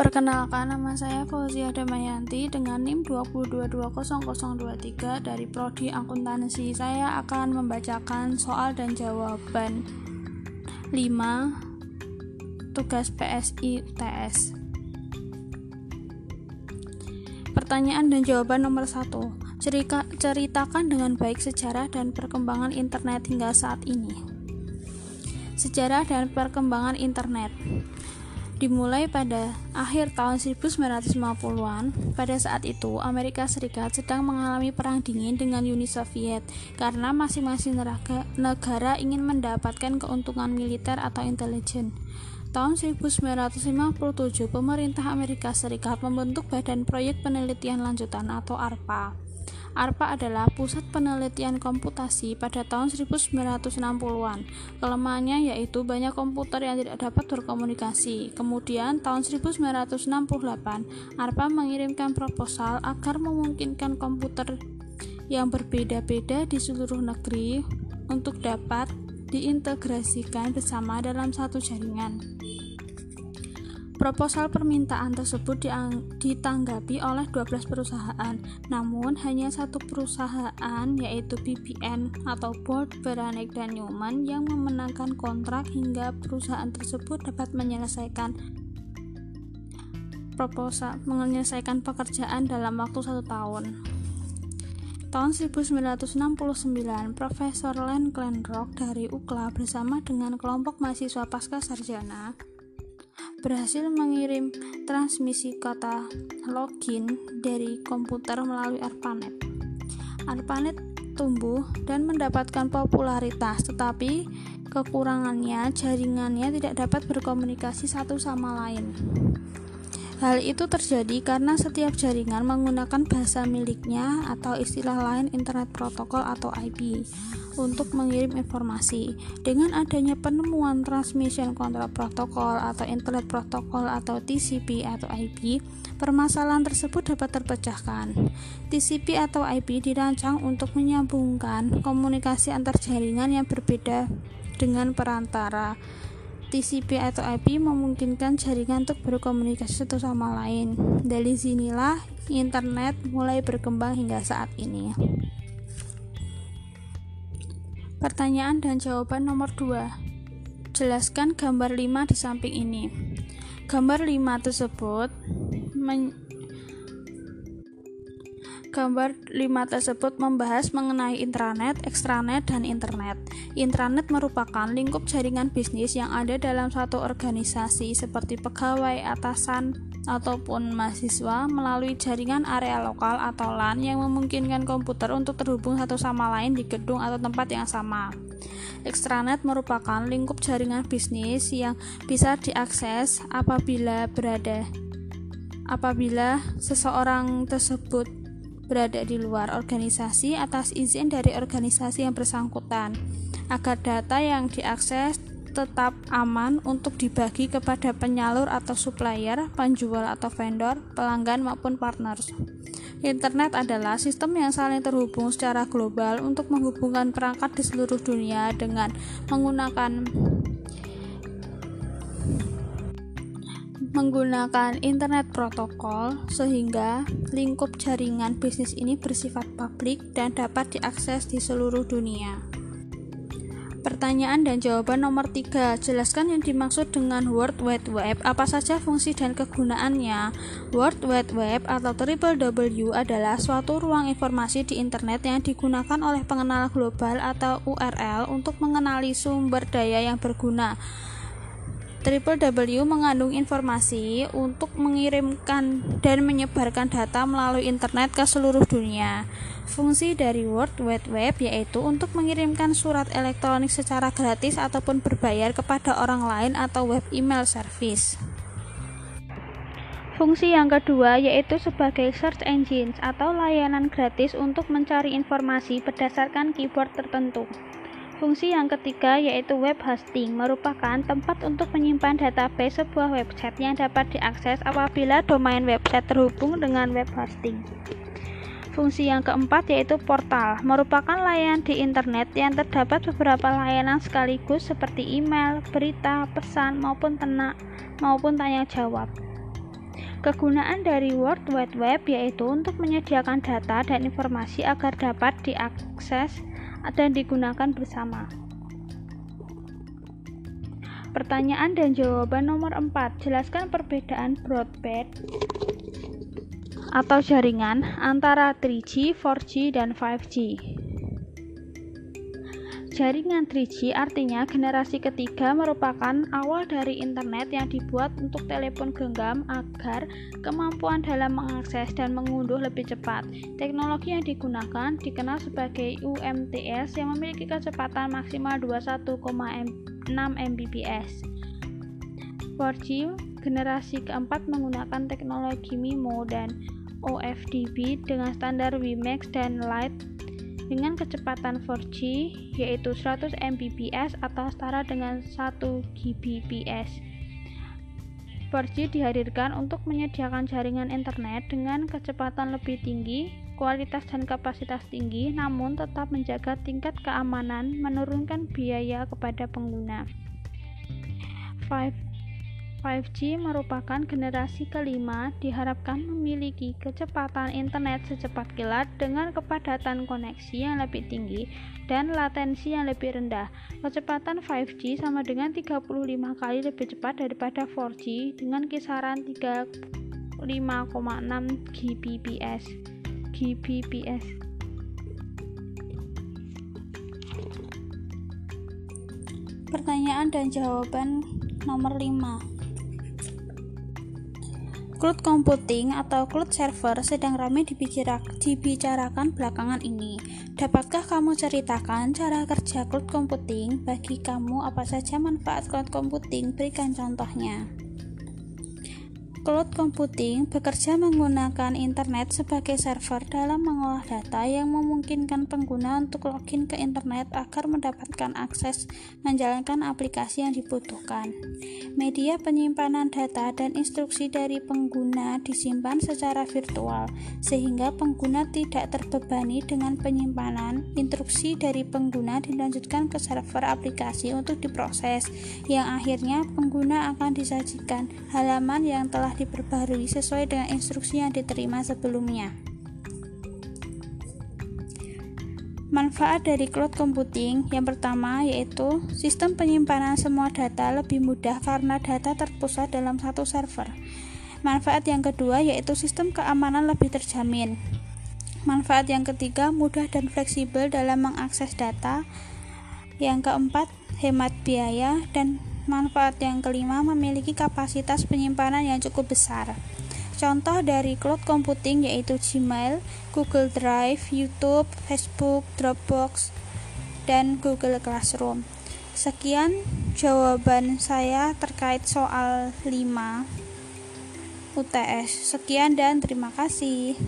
Perkenalkan, nama saya Fauzia Damayanti dengan NIM 2220023 dari Prodi Akuntansi. Saya akan membacakan soal dan jawaban 5 tugas PSI UTS. Pertanyaan dan jawaban nomor 1. Ceritakan dengan baik sejarah dan perkembangan internet hingga saat ini. Sejarah dan perkembangan internet dimulai pada akhir tahun 1950-an. Pada saat itu, Amerika Serikat sedang mengalami perang dingin dengan Uni Soviet karena masing-masing negara ingin mendapatkan keuntungan militer atau intelijen. Tahun 1957, pemerintah Amerika Serikat membentuk Badan Proyek Penelitian Lanjutan atau ARPA ARPA adalah pusat penelitian komputasi pada tahun 1960-an. Kelemahannya yaitu banyak komputer yang tidak dapat berkomunikasi. Kemudian tahun 1968, ARPA mengirimkan proposal agar memungkinkan komputer yang berbeda-beda di seluruh negeri untuk dapat diintegrasikan bersama dalam satu jaringan. Proposal permintaan tersebut ditanggapi oleh 12 perusahaan, namun hanya satu perusahaan yaitu BBN atau Board Beranek dan Newman yang memenangkan kontrak hingga perusahaan tersebut dapat menyelesaikan proposal menyelesaikan pekerjaan dalam waktu satu tahun. Tahun 1969, Profesor Len Glenrock dari UCLA bersama dengan kelompok mahasiswa pasca sarjana berhasil mengirim transmisi kata login dari komputer melalui ARPANET. ARPANET tumbuh dan mendapatkan popularitas, tetapi kekurangannya jaringannya tidak dapat berkomunikasi satu sama lain. Hal itu terjadi karena setiap jaringan menggunakan bahasa miliknya atau istilah lain Internet Protocol atau IP untuk mengirim informasi. Dengan adanya penemuan Transmission Control Protocol atau Internet Protocol atau TCP atau IP, permasalahan tersebut dapat terpecahkan. TCP atau IP dirancang untuk menyambungkan komunikasi antar jaringan yang berbeda dengan perantara. TCP atau IP memungkinkan jaringan untuk berkomunikasi satu sama lain. Dari sinilah internet mulai berkembang hingga saat ini. Pertanyaan dan jawaban nomor 2. Jelaskan gambar 5 di samping ini. Gambar 5 tersebut Gambar 5 tersebut membahas mengenai intranet, ekstranet, dan internet. Intranet merupakan lingkup jaringan bisnis yang ada dalam satu organisasi seperti pegawai, atasan, ataupun mahasiswa melalui jaringan area lokal atau LAN yang memungkinkan komputer untuk terhubung satu sama lain di gedung atau tempat yang sama. Extranet merupakan lingkup jaringan bisnis yang bisa diakses apabila berada apabila seseorang tersebut berada di luar organisasi atas izin dari organisasi yang bersangkutan, agar data yang diakses tetap aman untuk dibagi kepada penyalur atau supplier, penjual atau vendor, pelanggan maupun partners. Internet adalah sistem yang saling terhubung secara global untuk menghubungkan perangkat di seluruh dunia dengan menggunakan menggunakan internet protokol sehingga lingkup jaringan bisnis ini bersifat publik dan dapat diakses di seluruh dunia. Pertanyaan dan jawaban nomor 3. Jelaskan yang dimaksud dengan World Wide Web. Apa saja fungsi dan kegunaannya? World Wide Web atau www adalah suatu ruang informasi di internet yang digunakan oleh pengenal global atau URL untuk mengenali sumber daya yang berguna Triple W mengandung informasi untuk mengirimkan dan menyebarkan data melalui internet ke seluruh dunia. Fungsi dari World Wide Web yaitu untuk mengirimkan surat elektronik secara gratis ataupun berbayar kepada orang lain atau web email service. Fungsi yang kedua yaitu sebagai search engine atau layanan gratis untuk mencari informasi berdasarkan keyword tertentu. Fungsi yang ketiga yaitu web hosting merupakan tempat untuk menyimpan database sebuah website yang dapat diakses apabila domain website terhubung dengan web hosting. Fungsi yang keempat yaitu portal, merupakan layanan di internet yang terdapat beberapa layanan sekaligus seperti email, berita, pesan maupun tena, maupun tanya jawab. Kegunaan dari World Wide Web yaitu untuk menyediakan data dan informasi agar dapat diakses dan digunakan bersama. Pertanyaan dan jawaban nomor 4. Jelaskan perbedaan broadband atau jaringan antara 3G, 4G, dan 5G. Jaringan 3G artinya generasi ketiga merupakan awal dari internet yang dibuat untuk telepon genggam agar kemampuan dalam mengakses dan mengunduh lebih cepat. Teknologi yang digunakan dikenal sebagai UMTS yang memiliki kecepatan maksimal 21,6 Mbps. 4G generasi keempat menggunakan teknologi MIMO dan OFDB dengan standar WiMAX dan Lite dengan kecepatan 4G yaitu 100 Mbps atau setara dengan 1 Gbps. 4G dihadirkan untuk menyediakan jaringan internet dengan kecepatan lebih tinggi, kualitas dan kapasitas tinggi, namun tetap menjaga tingkat keamanan, menurunkan biaya kepada pengguna. 5 5G merupakan generasi kelima diharapkan memiliki kecepatan internet secepat kilat dengan kepadatan koneksi yang lebih tinggi dan latensi yang lebih rendah. Kecepatan 5G sama dengan 35 kali lebih cepat daripada 4G dengan kisaran 35,6 Gbps. Gbps. Pertanyaan dan jawaban nomor 5 Cloud computing atau cloud server sedang ramai dibicarakan belakangan ini. Dapatkah kamu ceritakan cara kerja cloud computing? Bagi kamu, apa saja manfaat cloud computing? Berikan contohnya. Cloud computing bekerja menggunakan internet sebagai server dalam mengolah data yang memungkinkan pengguna untuk login ke internet agar mendapatkan akses menjalankan aplikasi yang dibutuhkan. Media penyimpanan data dan instruksi dari pengguna disimpan secara virtual, sehingga pengguna tidak terbebani dengan penyimpanan. Instruksi dari pengguna dilanjutkan ke server aplikasi untuk diproses, yang akhirnya pengguna akan disajikan halaman yang telah telah diperbarui sesuai dengan instruksi yang diterima sebelumnya. Manfaat dari cloud computing yang pertama yaitu sistem penyimpanan semua data lebih mudah karena data terpusat dalam satu server. Manfaat yang kedua yaitu sistem keamanan lebih terjamin. Manfaat yang ketiga mudah dan fleksibel dalam mengakses data. Yang keempat hemat biaya dan Manfaat yang kelima memiliki kapasitas penyimpanan yang cukup besar. Contoh dari cloud computing yaitu Gmail, Google Drive, YouTube, Facebook, Dropbox, dan Google Classroom. Sekian jawaban saya terkait soal 5 UTS. Sekian dan terima kasih.